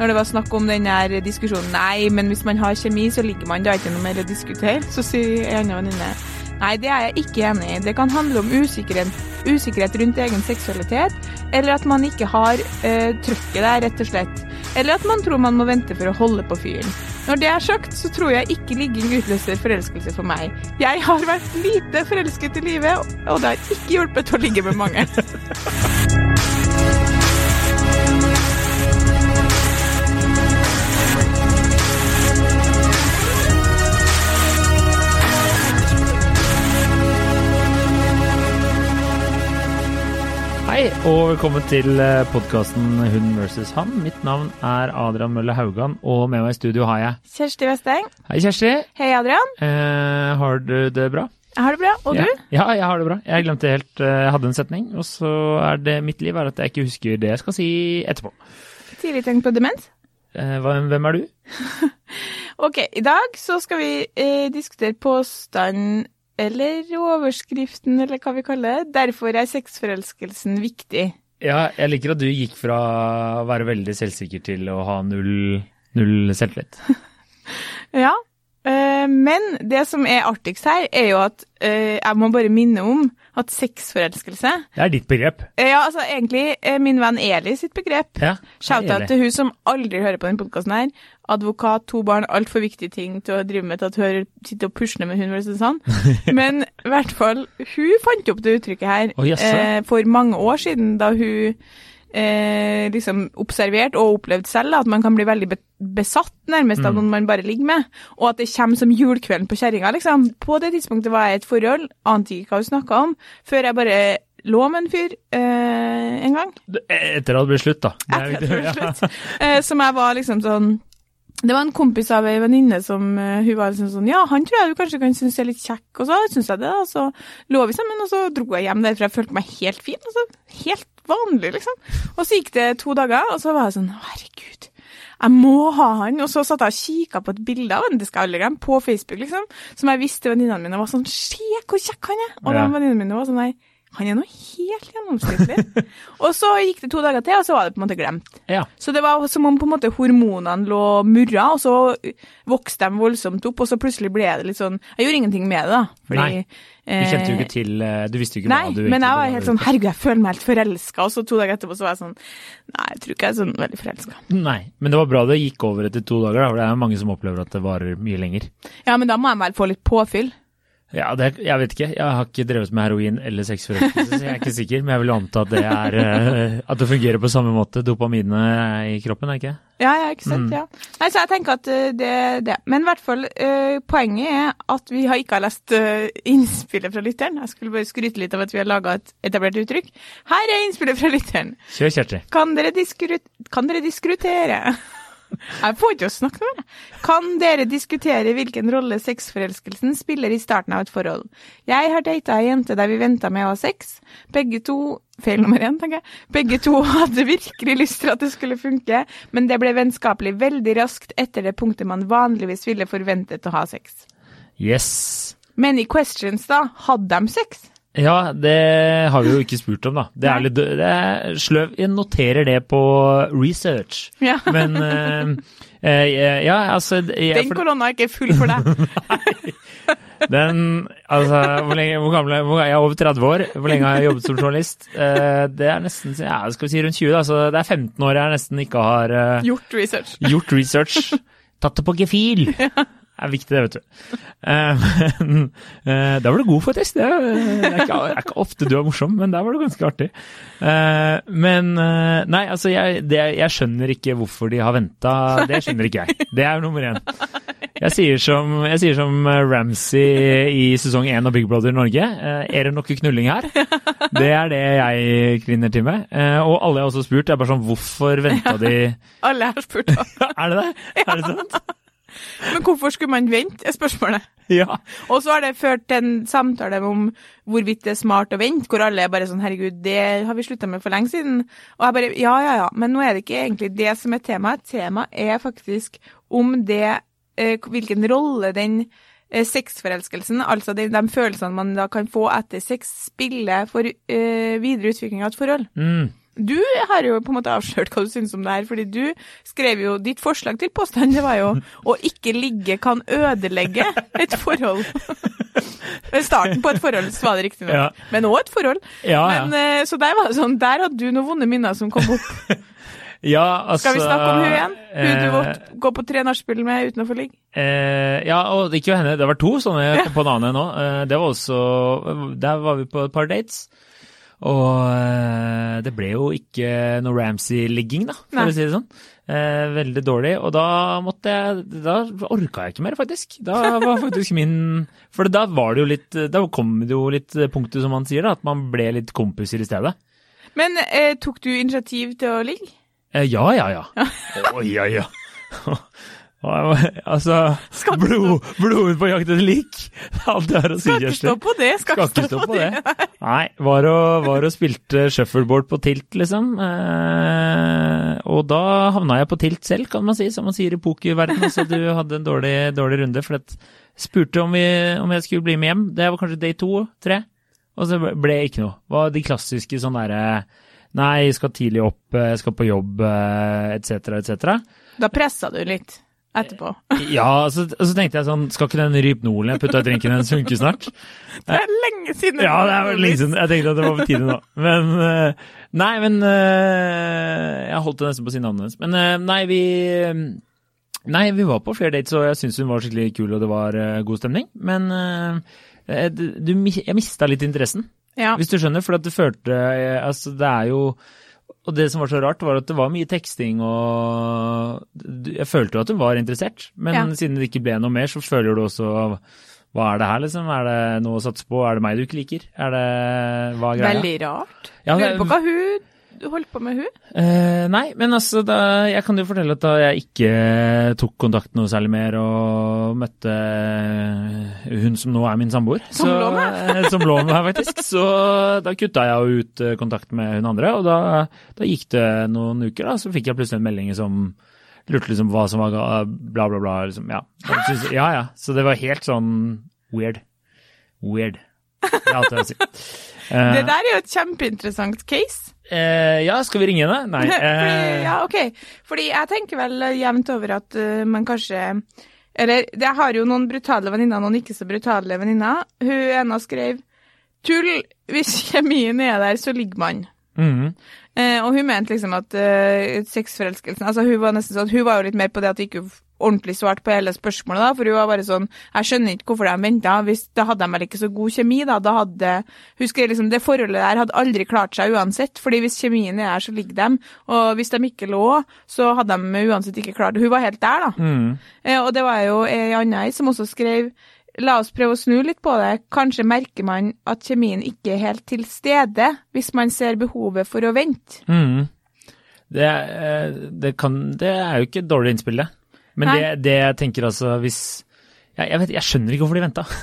når det var snakk om den der diskusjonen Nei, men hvis man har kjemi, så ligger man, er ikke noe mer å diskutere. Så sier en annen venninne Nei, det er jeg ikke enig i. Det kan handle om usikkerhet, usikkerhet rundt egen seksualitet, eller at man ikke har eh, trøkket der, rett og slett. Eller at man tror man må vente for å holde på fyren. Når det er sagt, så tror jeg ikke ligging utløser forelskelse for meg. Jeg har vært lite forelsket i livet, og det har ikke hjulpet å ligge med mange. Hei, og velkommen til podkasten Hun versus han. Mitt navn er Adrian Mølle Haugan, og med meg i studio har jeg Kjersti Westeng. Hei, Kjersti. Hei, Adrian. Eh, har du det bra? Jeg har det bra. Og du? Ja, jeg har det bra. Jeg glemte helt eh, Jeg hadde en setning, og så er det mitt liv er at jeg ikke husker det jeg skal si etterpå. Tidlig tegn på demens? Eh, hvem er du? Ok, i dag så skal vi eh, diskutere påstanden eller overskriften, eller hva vi kaller det. Derfor er sexforelskelsen viktig. Ja, jeg liker at du gikk fra å være veldig selvsikker til å ha null, null selvtillit. Ja, men det som er artigst her, er jo at eh, jeg må bare minne om at sexforelskelse Det er ditt begrep. eh, Ja, altså egentlig eh, min venn Eli sitt begrep. Ja. Shout-out til hun som aldri hører på denne podkasten her. Advokat, to barn, altfor viktige ting til å drive med til at hun sitter og pusler med hund, for å si det sånn. Men i hvert fall, hun fant opp det uttrykket her oh, eh, for mange år siden, da hun eh, liksom observert og opplevd selv at man kan bli veldig besatt nærmest Mm. av noen man bare ligger med, og at det kommer som julekvelden på kjerringa, liksom. På det tidspunktet var jeg i et forhold, ante ikke hva hun snakka om, før jeg bare lå med en fyr eh, en gang. Etter at det ble slutt, da. Det er Etter at det ble slutt. Eh, som jeg var liksom sånn Det var en kompis av ei venninne som eh, hun var liksom sånn Ja, han tror jeg du kanskje kan synes er litt kjekk, og så syns jeg det, og så lå vi sammen, og så dro jeg hjem derfra. Jeg følte meg helt fin. Altså, helt vanlig, liksom. Og så gikk det to dager, og så var jeg sånn Herregud. Jeg må ha han. Og så satt jeg og kikka på et bilde av han, det skal jeg aldri glemme, på Facebook, liksom, som jeg visste venninnene mine var sånn Se hvor kjekk han er! Og Ja. venninnene mine var sånn Nei, han er noe helt gjennomsnittlig. og så gikk det to dager til, og så var det på en måte glemt. ja. Så det var som om på en måte hormonene lå murra, og så vokste de voldsomt opp, og så plutselig ble det litt sånn Jeg gjorde ingenting med det, da. Fordi, Nei. Du kjente jo ikke til eh, Du visste jo ikke Nei, hva du men jeg var var helt sånn Herregud, jeg føler meg helt forelska. Og så to dager etterpå så var jeg sånn Nei, jeg tror ikke jeg er sånn veldig forelska. Nei, men det var bra det gikk over etter to dager, da, for det er jo mange som opplever at det varer mye lenger. Ja, men da må jeg vel få litt påfyll. Ja, det, jeg vet ikke. Jeg har ikke drevet med heroin eller sexforelskelse, så jeg er ikke sikker. Men jeg vil anta at det er eh, At det fungerer på samme måte. Dopaminet i kroppen, er ikke det? Ja, ja, ikke sant. Mm. Ja. Nei, så jeg tenker at eh, det er det. Men i hvert fall, eh, poenget er at vi har ikke har lest eh, innspillet fra lytteren. Jeg skulle bare skryte litt av at vi har laga et etablert uttrykk. Her er innspillet fra lytteren. Kjør, Kjersti. Kan dere diskutere Jeg får ikke å snakke mer. Kan dere diskutere hvilken rolle sexforelskelsen spiller i starten av et forhold? Jeg har data ei jente der vi venta med å ha sex. Begge to Feil nummer én, tenker jeg. Begge to hadde virkelig lyst til at det skulle funke, men det ble vennskapelig veldig raskt etter det punktet man vanligvis ville forventet å ha sex. Yes. Men i questions, da, hadde de sex? Ja, det har vi jo ikke spurt om, da. Det er litt det er sløv. Jeg noterer det på research. Ja. Men uh, Ja, altså jeg, Den korona er ikke full for deg. Den Altså, hvor lenge hvor gammel er hvor, Jeg er over 30 år. Hvor lenge har jeg jobbet som journalist? Uh, det er nesten ja, skal vi si rundt 20, da. Så det er 15 år jeg nesten ikke har Gjort research. gjort research. Tatt det på gefil. Det er viktig, det, vet du. Eh, men eh, var du god. Det er, det er, ikke, det er ikke ofte du er morsom, men der var du ganske artig. Eh, men Nei, altså, jeg, det, jeg skjønner ikke hvorfor de har venta. Det skjønner ikke jeg. Det er nummer én. Jeg sier som, jeg sier som Ramsey i sesong én av Big Brother Norge. Er det noe knulling her? Det er det jeg kvinner til med. Og alle jeg har også spurt, er bare sånn hvorfor venta de Alle har spurt om. Er det det? Er det sant? Men hvorfor skulle man vente, er spørsmålet. Ja. Og så har det ført til en samtale om hvorvidt det er smart å vente, hvor alle er bare sånn herregud, det har vi slutta med for lenge siden. Og jeg bare ja, ja, ja, men nå er det ikke egentlig det som er temaet. Temaet er faktisk om det eh, hvilken rolle den eh, sexforelskelsen, altså de, de følelsene man da kan få etter sex, spiller for eh, videre utvikling av et forhold. Mm. Du har jo på en måte avslørt hva du syns om det her, fordi du skrev jo ditt forslag til påstand, det var jo å ikke ligge kan ødelegge et forhold. Starten på et forhold, var det riktignok, Ja. men òg et forhold. Ja, ja. Men, eh, så der var det sånn, der hadde du noen vonde minner som kom opp. ja, altså Skal vi snakke om hun igjen? Hun du eh, gå på tre nachspiel med uten å få ligge? Eh, ja, og jo henne. Det var to sånne jeg kom på en annen nå. Eh, det var også Der var vi på et par dates. Og eh, det ble jo ikke noe Ramsey-ligging, da, for Nei. å si det sånn. Eh, veldig dårlig. Og da måtte jeg Da orka jeg ikke mer, faktisk. Da var faktisk min For da var det jo litt Da kom det jo litt punktet, som man sier, da, at man ble litt kompiser i stedet. Men eh, tok du initiativ til å ligge? Eh, ja, ja, ja. Å, ja, ja. altså blod, Blodet på jakt etter lik. Alt det har å si, Skal ikke stå på det. Skal, ikke stå på det. Nei, var og, var og spilte shuffleboard på tilt, liksom. Eh, og da havna jeg på tilt selv, kan man si, som man sier i pokerverdenen. Så du hadde en dårlig, dårlig runde. For jeg spurte om, vi, om jeg skulle bli med hjem. Det var kanskje day to, tre. Og så ble det ikke noe. Det var de klassiske sånn derre Nei, jeg skal tidlig opp, jeg skal på jobb, eh, etc., etc. Da pressa du litt etterpå. Ja, så, og så tenkte jeg sånn Skal ikke den Rypnolen jeg putta i drinken, den funke snart? Det er lenge siden. Ja, det er lenge siden. Jeg tenkte at det var på tide nå. Men eh, Nei, men eh, Jeg holdt det nesten på å si navnet hennes. Men eh, nei, vi Nei, vi var på flere dates, og jeg syns hun var skikkelig kul, og det var god stemning. Men du, jeg mista litt interessen, Ja. hvis du skjønner. For at det følte eh, Altså, det er jo Og det som var så rart, var at det var mye teksting, og Jeg følte jo at hun var interessert, men Ja. siden det ikke ble noe mer, så føler du også hva er det her, liksom? Er det noe å satse på? Er det meg du ikke liker? Er det Hva er greia? Veldig rart. Ja, Lurer på hva hun du holdt på med, hun? Eh, nei, men altså, da, jeg kan jo fortelle at da jeg ikke tok kontakt noe særlig mer og møtte hun som nå er min samboer Som så- lå med? eh, Som lå med faktisk. Så da kutta jeg jo ut eh, kontakt med hun andre, og da, da gikk det noen uker, da, så fikk jeg plutselig en melding som lurte liksom hva som var bla, bla, bla. Liksom, ja. Synes- ja, ja. Så det var helt sånn weird. Weird. Det er alt jeg har å si. Eh, Det der er jo et kjempeinteressant case. eh, ja, skal vi ringe henne? Nei. Fordi, eh, ja, ok. Fordi jeg tenker vel jevnt over at uh, man kanskje Eller jeg har jo noen brutale venninner og noen ikke så brutale venninner. Hun ene skrev Tull, hvis kjemien er der, så ligger man. mhm. Eh, og hun mente liksom at eh, sexforelskelsen Altså hun var nesten sånn Hun var jo litt mer på det at de ikke ordentlig svarte på hele spørsmålet, da. For hun var bare sånn Jeg skjønner ikke hvorfor de venta. Da hadde de vel ikke så god kjemi, da. Da hadde Hun skrev liksom Det forholdet der hadde aldri klart seg uansett. fordi hvis kjemien er der, så ligger de. Og hvis de ikke lå, så hadde de uansett ikke klart det. Hun var helt der, da. Mm. Eh, og det var jo ei anna som også skrev La oss prøve å snu litt på det. Kanskje merker man at kjemien ikke er helt til stede hvis man ser behovet for å vente. Mm. Det, eh, det, kan, det er jo ikke et dårlig innspill, det. Men det, det jeg tenker altså hvis jeg, vet, jeg skjønner ikke hvorfor de venta.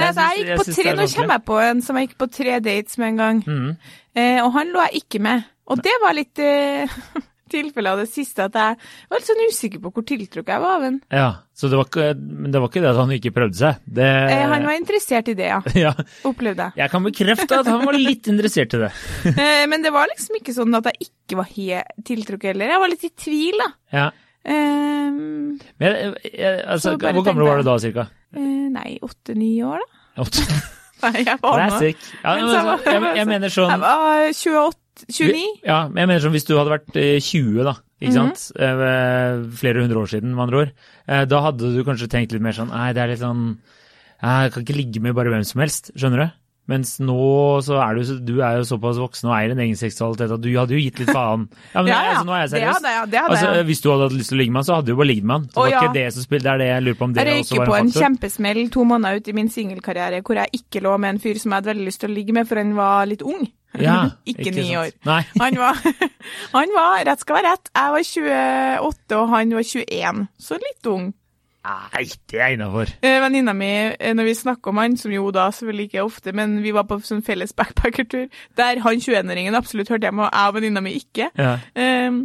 Altså, jeg gikk på tre, nå kommer jeg på en som jeg gikk på tre dates med en gang. Mm. Eh, og han lå jeg ikke med. Og det var litt eh, tilfellet av det siste at jeg var litt sånn usikker på hvor tiltrukket jeg var av ham. Ja, så det var, men det var ikke det at han ikke prøvde seg. Det, Eh, han var interessert i det, ja. ja, Opplevde jeg. jeg kan bekrefte at han var litt interessert i det. Eh, men det var liksom ikke sånn at jeg ikke var helt tiltrukket heller. Jeg var litt i tvil, da. Ja. Eh, Men jeg, jeg, altså, hvor gammel var du da, cirka? eh, nei, åtte-ni år, da. Åtte? Nei, jeg var. Classic. Ja, Men men, så altså, jeg, jeg mener sånn Jeg var 28, 29. Ja, men jeg mener som hvis du hadde vært eh, 20, da, ikke sant? Eh, Flere hundre år siden, med andre ord. Eh, Da hadde du kanskje tenkt litt mer sånn Nei, det er litt sånn Jeg kan ikke ligge med bare hvem som helst, skjønner du? Mens nå så er du, du er jo såpass voksen og eier en egen seksualitet at du hadde jo gitt litt faen. Ja, men Ja, ja. Altså, nå er jeg Det hadde. Det hadde Altså, hvis du hadde hatt lyst til å ligge med han, så hadde du jo bare ligget med han. Så det var ja. ikke det som spilte, det er det jeg lurer på om det også var en faktor. Jeg røyker på en en kjempesmell to måneder ut i min singelkarriere hvor jeg ikke lå med en fyr som jeg hadde veldig lyst til å ligge med, for han var litt ung. Ja, ikke ni år. Han var, han var, rett skal være rett, jeg var 28 og han var 21, så litt ung. Nei, det er innafor. Eh, Venninna mi, eh, når vi snakker om han, som jo da selvfølgelig ikke er ofte, men vi var på sånn felles backpackertur, der han 21-åringen absolutt hørte hjemme, og jeg og venninna mi ikke. Ja. Um,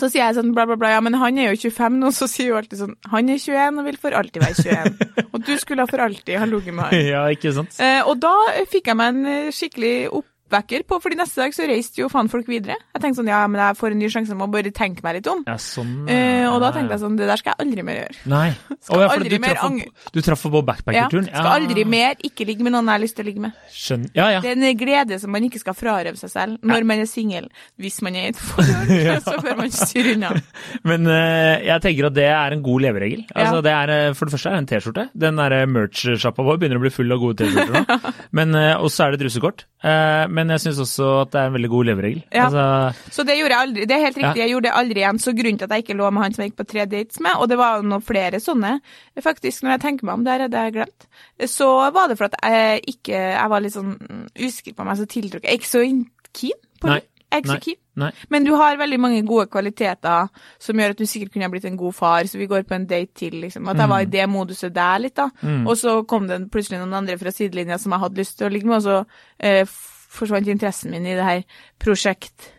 så sier jeg sånn bla, bla, bla, ja, men han er jo 25 nå, så sier hun alltid sånn, han er 21 og vil for alltid være 21. og du skulle for alltid ha ligget med han. ja, ikke sant? Eh, og da fikk jeg meg en skikkelig skikkelig oppvekker på, fordi neste dag så reiste jo faen folk videre. Jeg tenkte sånn, ja, men jeg får en ny sjanse, jeg må bare tenke meg litt om. Ja, sånn. uh, og da tenkte jeg sånn, det der skal jeg aldri mer gjøre. Nei. Skal oh, ja, aldri du mer traff, på- du traff på Ja, backpackerturen? skal aldri mer ikke ligge med noen jeg har lyst til å ligge med. Skjønner. Ja, ja. Det er en glede som man ikke skal frarøve seg selv når man er singel. Hvis man er i et forhold, så bør man styre unna. Men uh, jeg tenker at det er en god leveregel. Altså, Ja. det er, eh, for det første er det en T-skjorte. Den der eh, merch-sjappa vår begynner å bli full av gode T-skjorter nå. Men, uh, og så er det et russekort. Eh, men jeg syns også at det er en veldig god leveregel. Ja. Altså, Så det gjorde jeg aldri. Det er helt riktig, Ja. jeg gjorde det aldri igjen. Så grunnen til at jeg ikke lå med han som jeg gikk på tre dates med, og det var noen flere sånne, faktisk, når jeg tenker meg om, det hadde jeg glemt, så var det for at jeg ikke Jeg var litt sånn usikker på meg, så tiltrukket. Jeg er ikke så keen på det. Jeg er ikke Nei. så keen. Nei. Men du har veldig mange gode kvaliteter som gjør at du sikkert kunne ha blitt en god far, så vi går på en date til, liksom. At jeg var i det moduset der litt, da. Og så kom det plutselig noen andre fra sidelinja som jeg hadde lyst til å ligge med, og så eh, forsvant interessen min i det her prosjekt,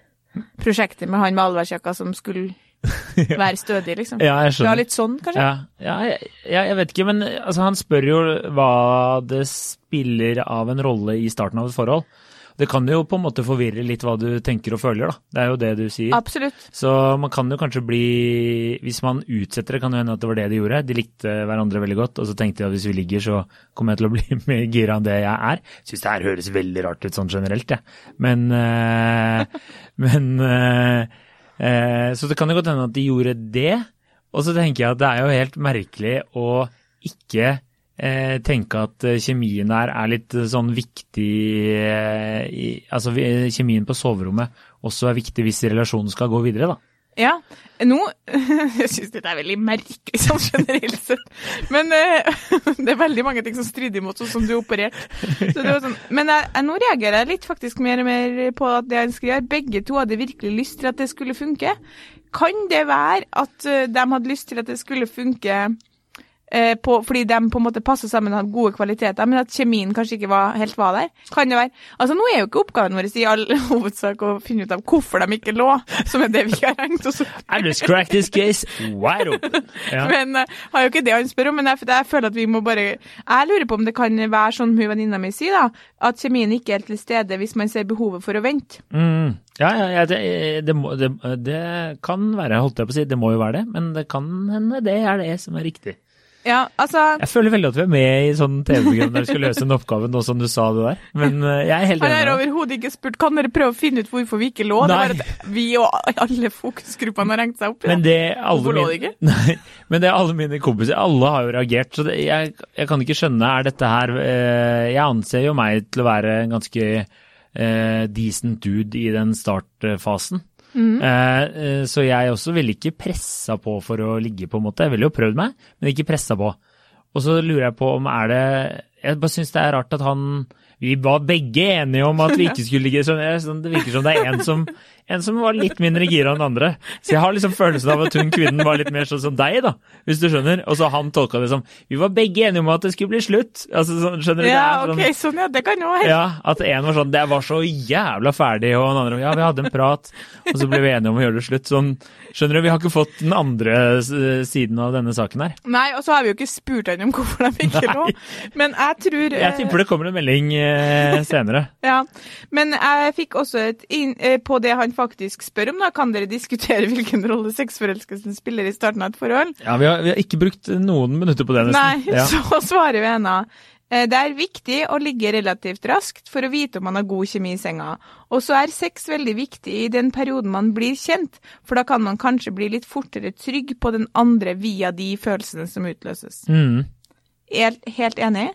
prosjektet med han med allværsjakka som skulle være stødig, liksom. Ja, jeg skjønner. Du har litt sånn, kanskje? Ja, ja jeg, jeg vet ikke, men altså, han spør jo hva det spiller av en rolle i starten av et forhold. Det kan jo på en måte forvirre litt hva du tenker og føler, da. Det er jo det du sier. Absolutt. Så man kan jo kanskje bli Hvis man utsetter det, kan det hende at det var det de gjorde. De likte hverandre veldig godt, og så tenkte de at hvis vi ligger, så kommer jeg til å bli mer gira enn det jeg er. Syns det her høres veldig rart ut sånn generelt, jeg. Men eh, Men eh, eh, Så det kan jo godt hende at de gjorde det. Og så tenker jeg at det er jo helt merkelig å ikke tenke at eh, kjemien der er litt eh, sånn viktig eh, Altså kjemien på soverommet også er viktig hvis relasjonen skal gå videre, da. Ja. Nå Jeg syns dette er veldig merkelig sånn generelt sett. Men eh, det er veldig mange ting som strider imot sånn som du opererte. Så sånn. Men jeg, nå reagerer jeg litt faktisk mer og mer på at det han skriver, begge to hadde virkelig lyst til at det skulle funke. Kan det være at eh, de hadde lyst til at det skulle funke eh, på, fordi de på en måte passer sammen og har gode kvaliteter, men at kjemien kanskje ikke var, helt var der? Kan det være? Altså Nå er jo ikke oppgaven vår i all hovedsak å finne ut av hvorfor de ikke lå, som er det vi har hengt oss opp I just cracked this case wide open. Ja. Men uh, har jo ikke det han spør om, men jeg, jeg føler at vi må bare Jeg lurer på om det kan være sånn hun venninna mi sier, da, at kjemien ikke er til stede hvis man ser behovet for å vente. Mm. Ja, ja, ja det, det, må, det, det kan være, holdt jeg på å si, det må jo være det, men det kan hende det er det som er riktig. Ja, altså Jeg føler veldig at vi er med i sånn TV-program der vi skal løse en oppgave, nå som du sa det der. Men eh, jeg er helt Han enig. har overhodet ikke spurt kan dere prøve å finne ut hvorfor vi ikke lå. Det var at vi og alle fokusgruppene har hengt seg opp i Men det. Hvorfor lå det ikke? Nei, men det er alle mine kompiser, alle har jo reagert, så det, jeg, jeg kan ikke skjønne, er dette her eh, Jeg anser jo meg til å være en ganske eh, decent dude i den startfasen. Mm. Eh, eh, så jeg også ville ikke pressa på for å ligge, på en måte. Jeg ville jo prøvd meg, men ikke pressa på. Og så lurer jeg på om er det Jeg bare syns det er rart at han Vi var begge enige om at vi ikke skulle ligge sånn. sånn Det virker som det er en som, en som var litt mindre gira enn andre. Så jeg har liksom følelsen av at hun kvinnen var litt mer sånn som deg, da, hvis du skjønner. Og så han tolka det som Vi var begge enige om at det skulle bli slutt. Altså, sånn, skjønner du? Ja, sånn- ok, sånn ja, det kan jo være. ja, at en var sånn Det var så jævla ferdig, og den andre Ja, vi hadde en prat, og så ble vi enige om å gjøre det slutt. Sånn, skjønner du, vi har ikke fått den andre siden av denne saken her. Nei, og så har vi jo ikke spurt han om hvorfor de ikke lå. Men jeg tror Jeg tipper det kommer en melding eh, senere. Ja, men jeg fikk også et inn, eh, på det han faktisk spør om, da. Kan dere diskutere hvilken rolle sexforelskelsen spiller i starten av et forhold? Ja, vi har, vi har ikke brukt noen minutter på det, Nei, nesten. Ja. så svarer vi eh, Det er viktig å ligge relativt raskt for å vite om man har god kjemi i senga. Og så er sex veldig viktig i den perioden man blir kjent, for da kan man kanskje bli litt fortere trygg på den andre via de følelsene som utløses. Mm. Helt, helt enig.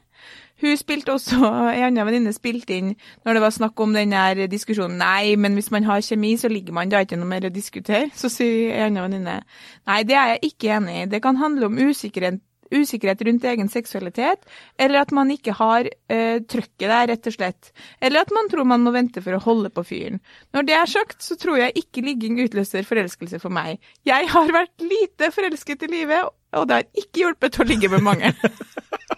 Hun spilte også, en anna venninne spilte inn når det var snakk om den her diskusjonen. Nei, men hvis man har kjemi, så ligger man, er ikke noe mer å diskutere. Så sier en anna venninne nei, det er jeg ikke enig i. Det kan handle om usikkerhet, usikkerhet rundt egen seksualitet, eller at man ikke har eh, trøkket der, rett og slett. Eller at man tror man må vente for å holde på fyren. Når det er sagt, så tror jeg ikke ligging utløser forelskelse for meg. Jeg har vært lite forelsket i livet, og det har ikke hjulpet å ligge med mange.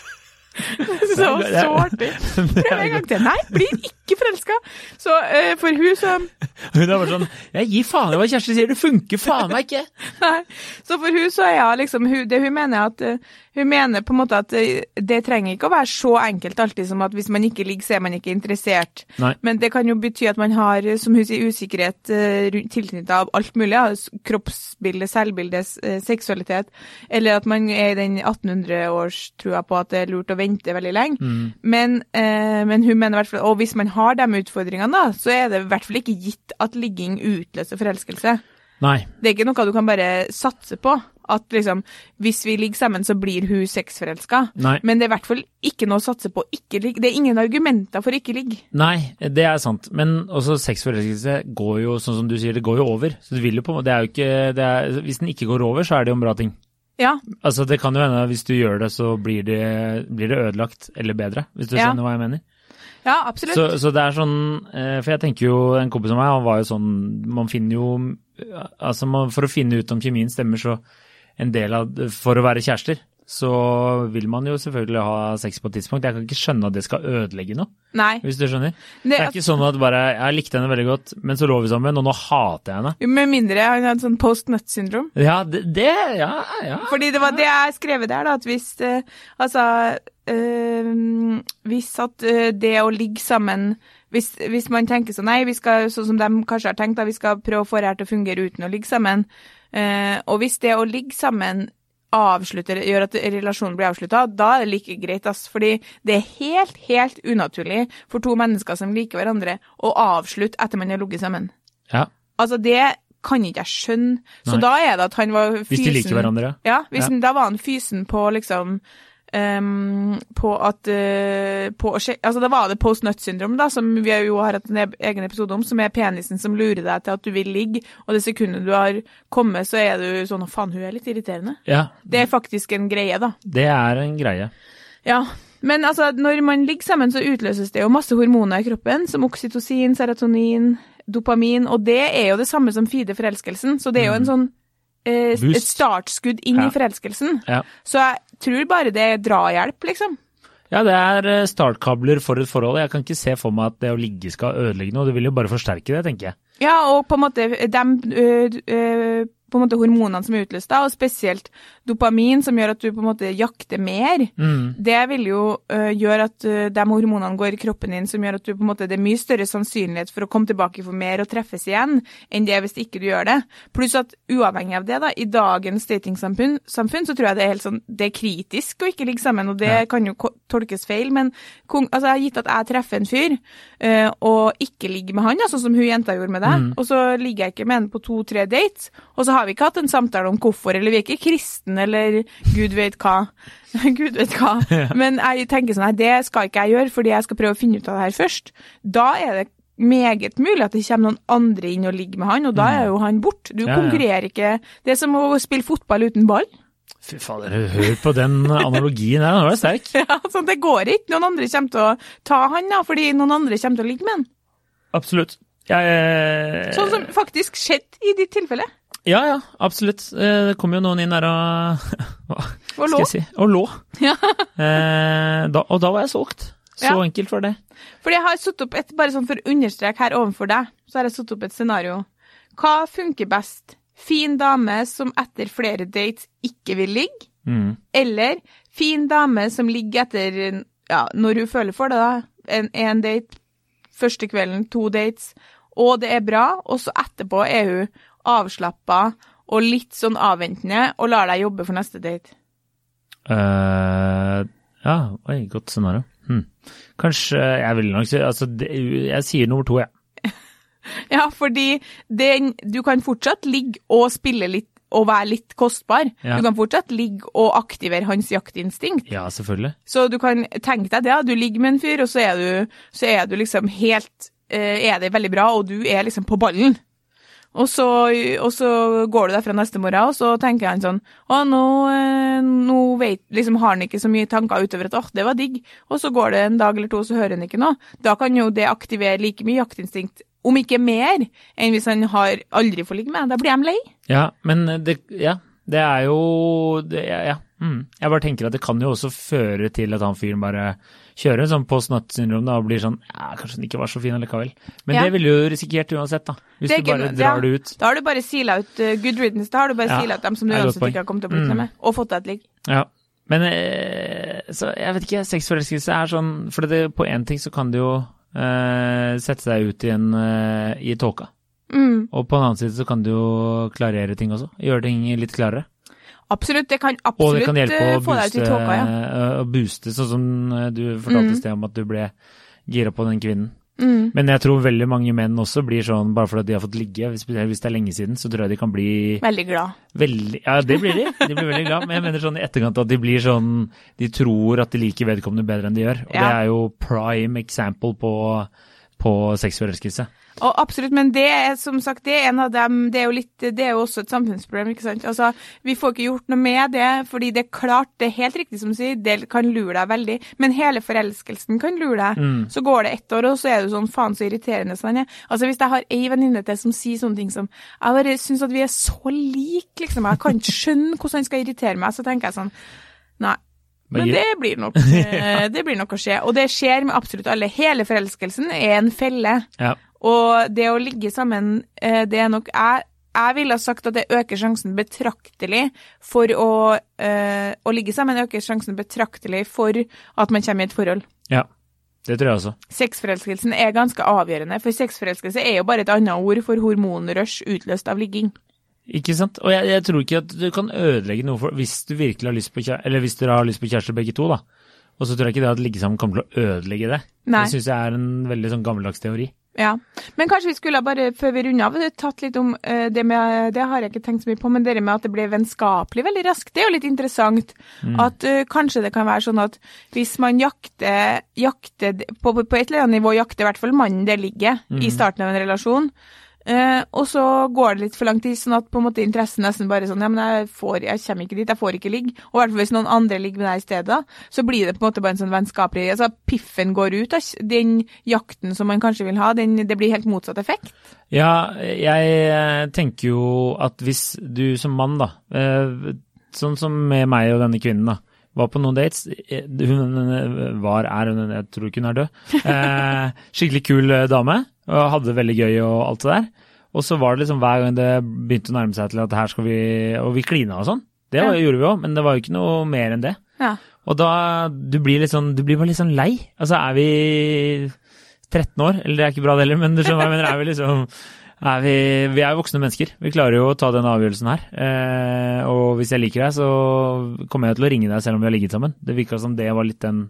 Så, så artig. Prøv en gang til. Nei, blir ikke forelska. Så uh, for hun så Hun er bare sånn Jeg gir faen i hva Kjersti sier, det funker faen meg ikke! Nei. Så for hun så er ja, liksom hun, Det hun mener at eh, Hun mener på en måte at eh, det trenger ikke å være så enkelt alltid som at hvis man ikke ligger, så er man ikke interessert. Nei. Men det kan jo bety at man har, som hun sier, usikkerhet uh, tilknyttet av alt mulig. Ja. Kroppsbilde, selvbilde, seksualitet. Eller at man er i den 1800-årstrua på at det er lurt å vente veldig lenge. Mm. Men, eh, men hun mener i hvert fall, og hvis man har de utfordringene, da, så er det i hvert fall ikke gitt at ligging utløser forelskelse. Nei. Det er ikke noe du kan bare satse på. At liksom, hvis vi ligger sammen, så blir hun sexforelska. Men det er i hvert fall ikke noe å satse på ikke ligge. Det er ingen argumenter for ikke ligge. Nei, det er sant. Men også sexforelskelse går jo, sånn som du sier, det går jo over. Så det vil jo på Det ikke er, Hvis den ikke går over, så er det jo en bra ting. Ja, Altså, det kan jo hende hvis du gjør det, så blir det, blir det ødelagt eller bedre. Hvis du Ja. skjønner hva jeg mener. ja absolutt. Så, så det er sånn eh, For jeg tenker jo, en kompis av meg, han var jo sånn Man finner jo Altså, man, for å finne ut om kjemien stemmer, så en del av For å være kjærester, så vil man jo selvfølgelig ha sex på et tidspunkt. Jeg kan ikke skjønne at det skal ødelegge noe, Nei. hvis du skjønner. Det, Det er ikke sånn at bare Jeg likte henne veldig godt, men så lå vi sammen, og nå hater jeg henne. Jo, med mindre han hadde sånn post-nut-syndrom. Ja, det, det Ja, ja. Fordi det var det jeg skrev der, da, at hvis eh, Altså eh, Hvis at eh, det å ligge sammen hvis, hvis man tenker sånn Nei, vi skal, sånn som de kanskje har tenkt, da, vi skal prøve å få det her til å fungere uten å ligge sammen. Eh, og hvis det å ligge sammen avslutter, gjør at relasjonen blir avslutta, da er det like greit, ass. Fordi det er helt, helt unaturlig for to mennesker som liker hverandre, å avslutte etter man har ligget sammen. ja. Altså, det kan ikke jeg skjønne. Så Nei. da er det at han var fysen Hvis de liker hverandre, ja. Ja, hvis Ja. Da var han fysen på liksom ehm, På at uh, på, å sjek- Altså, da var det post nut-syndrom, da, som vi jo har hatt en egen episode om, som er penisen som lurer deg til at du vil ligge, og det sekundet du har kommet, så er du sånn Å, faen, hun er litt irriterende. ja. Det er faktisk en greie, da. Det er en greie. Ja. Men altså, når man ligger sammen, så utløses det jo masse hormoner i kroppen, som oksytocin, serotonin, dopamin, og det er jo det samme som feeder forelskelsen, så det er jo en sånn eh, et startskudd inn Ja. i forelskelsen. Ja. Så jeg tror bare det er drahjelp, liksom. Ja, det er eh, startkabler for et forhold. Jeg kan ikke se for meg at det å ligge skal ødelegge noe. Det vil jo bare forsterke det, tenker jeg. Ja, og på en måte de øh, ø, på en måte hormonene som er utløst, da, og spesielt dopamin, som gjør at du på en måte jakter mer, Mm. det vil jo uh, gjøre at uh, de hormonene går i kroppen din, som gjør at du på en måte, det er mye større sannsynlighet for å komme tilbake for mer og treffes igjen, enn det hvis ikke du gjør det. Pluss at uavhengig av det, da, i dagens datingsamfunn, samfunn, så tror jeg det er helt sånn, det er kritisk å ikke ligge sammen, og det Ja. kan jo tolkes feil, men altså, gitt at jeg treffer en fyr, uh, og ikke ligger med han, sånn som hun jenta gjorde med deg, og så ligger jeg ikke med han på to-tre dates, og så har vi ikke hatt en samtale om hvorfor, eller vi er ikke kristen, eller gud vet hva. Gud vet hva. Men jeg tenker sånn, nei, det skal ikke jeg gjøre, fordi jeg skal prøve å finne ut av det her først. Da er det meget mulig at det kommer noen andre inn og ligger med han, og da er jo han bort. Du Ja, ja. konkurrerer ikke. Det er som å spille fotball uten ball. Fy fader, hør på den analogien her, den var sterk. Ja, sånn, det går ikke. Noen andre kommer til å ta han, da, fordi noen andre kommer til å ligge med han. Absolutt. Jeg, eh, Sånn som faktisk skjedde i ditt tilfelle. Ja, ja, absolutt. Eh, Det kom jo noen inn der og Hva Og skal lå. jeg si? Og lå. Ja. Eh, da, og da var jeg solgt. Så Ja. enkelt var det. Fordi jeg har satt opp et, bare sånn for å understreke her overfor deg, så har jeg satt opp et scenario. Hva funker best? Fin dame som etter flere dates ikke vil ligge, Mm. eller fin dame som ligger etter, ja, når hun føler for det da, en, en date, første kvelden, to dates, og det er bra, og så etterpå er hun avslappa og litt sånn avventende, og lar deg jobbe for neste date. Uh, ja, oi, godt scenario. Hm. Kanskje Jeg vil nok si Altså, det, jeg sier nummer to, jeg. Ja, fordi den, du kan fortsatt ligge og spille litt og være litt kostbar. Ja. Du kan fortsatt ligge og aktivere hans jaktinstinkt. Ja, selvfølgelig. Så du kan tenke deg det, du ligger med en fyr, og så er du, så er du liksom helt eh, Er det veldig bra, og du er liksom på ballen. Og så, og så går du derfra neste morgen, og så tenker han sånn Å, nå, eh, nå vet, liksom har han ikke så mye tanker utover at åh, det var digg. Og så går det en dag eller to, så hører han ikke noe. Da kan jo det aktivere like mye jaktinstinkt, om ikke mer, enn hvis han har aldri får ligge med. Da blir de lei. Ja, men det Ja, det er jo det, ja, ja. Mm. Jeg bare tenker at det kan jo også føre til at han fyren bare kjører sånn post nut-syndrom da, og blir sånn ja, kanskje den ikke var så fin allikevel. Men Ja. det ville jo risikert uansett, da. Hvis du bare drar ja. det ut. Da har du bare sila ut uh, good riddance. Da har du bare Ja, sila ut dem som du uansett ikke har kommet til å bli Mm. med, og fått deg et ligg. Ja. Men eh, så jeg vet ikke, sexforelskelse er sånn For det, på én ting så kan det jo uh, sette seg ut i en uh, i tåka. Mm, Og på en annen side så kan du jo klarere ting også. Gjøre ting litt klarere. Absolutt. Det kan Og absolutt hjelpe å få deg ut booste, i tåka, ja. eh, å booste, sånn som eh, du fortalte Mm. i sted om at du ble gira på den kvinnen. Mm. Men jeg tror veldig mange menn også blir sånn bare fordi de har fått ligge, hvis det er lenge siden, så tror jeg de kan bli Veldig glad. veldig Ja, det blir de. De blir veldig glad. Men jeg mener sånn i etterkant at de blir sånn De tror at de liker vedkommende bedre enn de gjør. Og Ja. det er jo prime example på, på sexforelskelse. Og absolutt, men det er som sagt det er en av dem Det er jo litt Det er jo også et samfunnsproblem, ikke sant. Altså, vi får ikke gjort noe med det, fordi det er klart, det er helt riktig som du sier, det kan lure deg veldig. Men hele forelskelsen kan lure deg. Mm. Så går det ett år, og så er du sånn faen så irriterende som han er. Altså, hvis jeg har ei venninne til som sier sånne ting som Jeg bare syns at vi er så like, liksom. Jeg kan ikke skjønne hvordan han skal irritere meg. Så tenker jeg sånn Nei. Men det blir nok eh, Det blir nok å skje. Og det skjer med absolutt alle. Hele forelskelsen er en felle. Ja. Og det å ligge sammen, eh, det er nok jeg, jeg ville ha sagt at det øker sjansen betraktelig for å eh, Å ligge sammen øker sjansen betraktelig for at man kommer i et forhold. ja. Det tror jeg også. Sexforelskelsen er ganske avgjørende, for sexforelskelse er jo bare et annet ord for hormonrush utløst av ligging. Ikke sant? Og jeg, jeg tror ikke at du kan ødelegge noe for Hvis du virkelig har lyst på kjæreste, eller hvis dere har lyst på kjæreste begge to, da. Og så tror jeg ikke det at ligge sammen kommer til å ødelegge det. Nei. Det syns jeg er en veldig sånn gammeldags teori. Ja, Men kanskje vi skulle bare, før vi runder av, tatt litt om eh, det med Det har jeg ikke tenkt så mye på, men det med at det ble vennskapelig veldig raskt, det er jo litt interessant. At uh, kanskje det kan være sånn at hvis man jakter, jakter på, på et eller annet nivå jakter i hvert fall mannen det ligger i starten av en relasjon. Eh, og så går det litt for lang tid, sånn at på en måte interessen nesten bare sånn Ja, men jeg, får, jeg kommer ikke dit, jeg får ikke ligge. Og i hvert fall hvis noen andre ligger med deg i stedet, så blir det på en måte bare en sånn vennskapelig Altså piffen går ut den jakten som man kanskje vil ha, den, det blir helt motsatt effekt. Ja, jeg eh, tenker jo at hvis du som mann, da, eh, sånn som med meg og denne kvinnen, da, var på noen dates eh, Hun var, er, hun, jeg tror ikke hun er død. Eh, skikkelig kul eh, dame, og hadde det veldig gøy og alt det der. Og så var det liksom hver gang det begynte å nærme seg til at her skal vi Og vi klina og sånn. Det var, gjorde vi òg, men det var jo ikke noe mer enn det. Ja. Og da du blir litt sånn, du blir bare litt sånn lei. Altså er vi 13 år, eller det er ikke bra det heller, men du skjønner hva jeg mener, er vi liksom er vi, vi er voksne mennesker. Vi klarer jo å ta den avgjørelsen her. Eh, og hvis jeg liker deg, så kommer jeg til å ringe deg selv om vi har ligget sammen. Det virka som det var litt den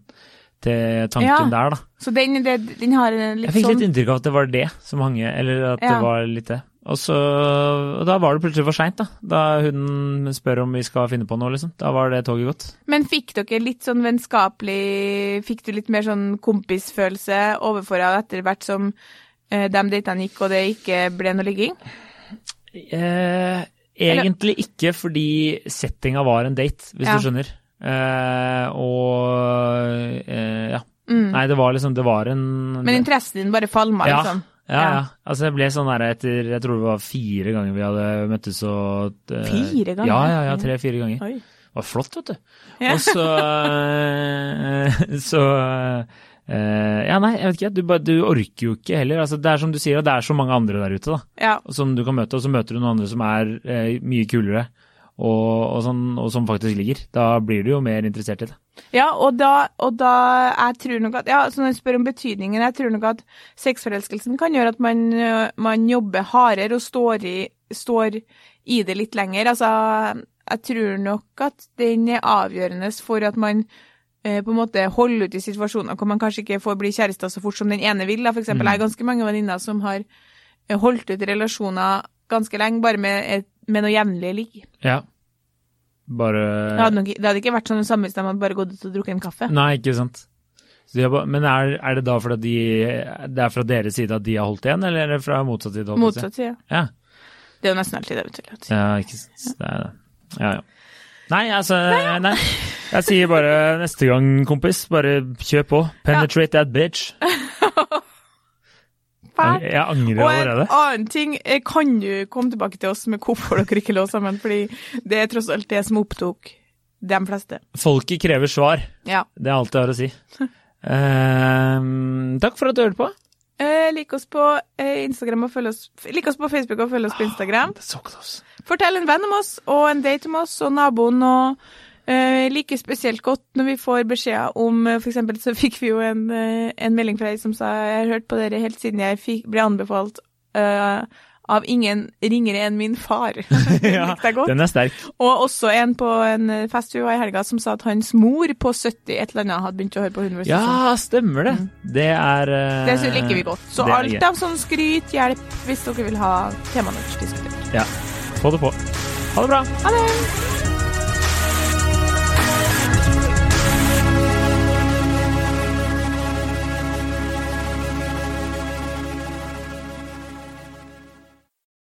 til tanken Ja. der, da. Så den, det, den har litt sånn Jeg fikk sånn litt inntrykk av at det var det som hang eller at det var litt det. Og, så, og da var det plutselig for seint, da. Da hun spør om vi skal finne på noe, liksom. Da var det toget gått. Men fikk dere litt sånn vennskapelig Fikk du litt mer sånn kompisfølelse overfor henne etter hvert som de datene gikk, og det ikke ble noe ligging? Eh, egentlig ikke, fordi settinga var en date, hvis Ja. du skjønner. Eh, og eh, ja. Mm. Nei, det var liksom Det var en Men interessen din bare falma, ja, liksom? ja, ja. Ja. Altså, det ble sånn der etter Jeg tror det var fire ganger vi hadde møttes og eh, Fire ganger? Ja, ja, ja. Tre-fire ganger. Oi. Det var flott, vet du. Ja. Og så eh, Så eh, Ja, nei, jeg vet ikke. Du, bare, du orker jo ikke heller. Altså, det er som du sier, det er så mange andre der ute, da. Ja. Som du kan møte, og så møter du noen andre som er eh, mye kulere. Og, og, sånn, og som faktisk ligger. Da blir du jo mer interessert i det. Ja, og da, og da Jeg tror nok at Ja, så når du spør om betydningen, jeg tror nok at sexforelskelsen kan gjøre at man, øh, man jobber hardere og står i, står i det litt lenger. Altså, jeg tror nok at den er avgjørende for at man på en måte holde ut i situasjoner hvor man kanskje ikke får bli kjærester så fort som den ene vil. Da. For eksempel, jeg har ganske mange venninner som har eh, holdt ut i relasjoner ganske lenge, bare med, et, med noe jevnlig ligg. Ja. Bare Det hadde, nok, det hadde ikke vært sånn det samme hvis de hadde bare gått ut og drukket en kaffe. Nei, ikke sant. Bare, men er, er det da fordi de, det er fra deres side at de har holdt igjen, eller er det fra motsatt side? Motsatt side. Ja. Det er jo nesten alltid det, vet du. ja, ikke sant. Det er det. Ja, ja. Nei, altså Nei. Jeg sier bare neste gang, kompis, bare kjør på. Penetrate that bitch. Jeg angrer Og en annen ting, eh, kan du komme tilbake til oss med hvorfor dere ikke lå sammen? Fordi det er tross alt det som opptok De fleste. Folket krever svar. Ja. Det er alt jeg har å si. Uh, takk for at du hørte på. Eh, lik oss på eh, Instagram og følg oss Lik oss på Facebook og følg oss på Instagram. Er så close. Fortell en venn om oss og en date om oss og naboen og eh, like spesielt godt når vi får beskjeder om eh, For eksempel så fikk vi jo en, eh, en melding fra ei som sa jeg har hørt på dere helt siden jeg fikk, ble anbefalt eh, av ingen ringere enn min far. Ja, den er sterk. Og også en på en eh, fest vi var i helga som sa at hans mor på 70 et eller annet hadde begynt å høre på Hundre Ja, stemmer det. Det er uh, Det liker vi godt. Så alt gøy. av sånn skryt, hjelp, hvis dere vil ha temaet deres diskutert. Ja, få det på. Ha det bra. Ha det!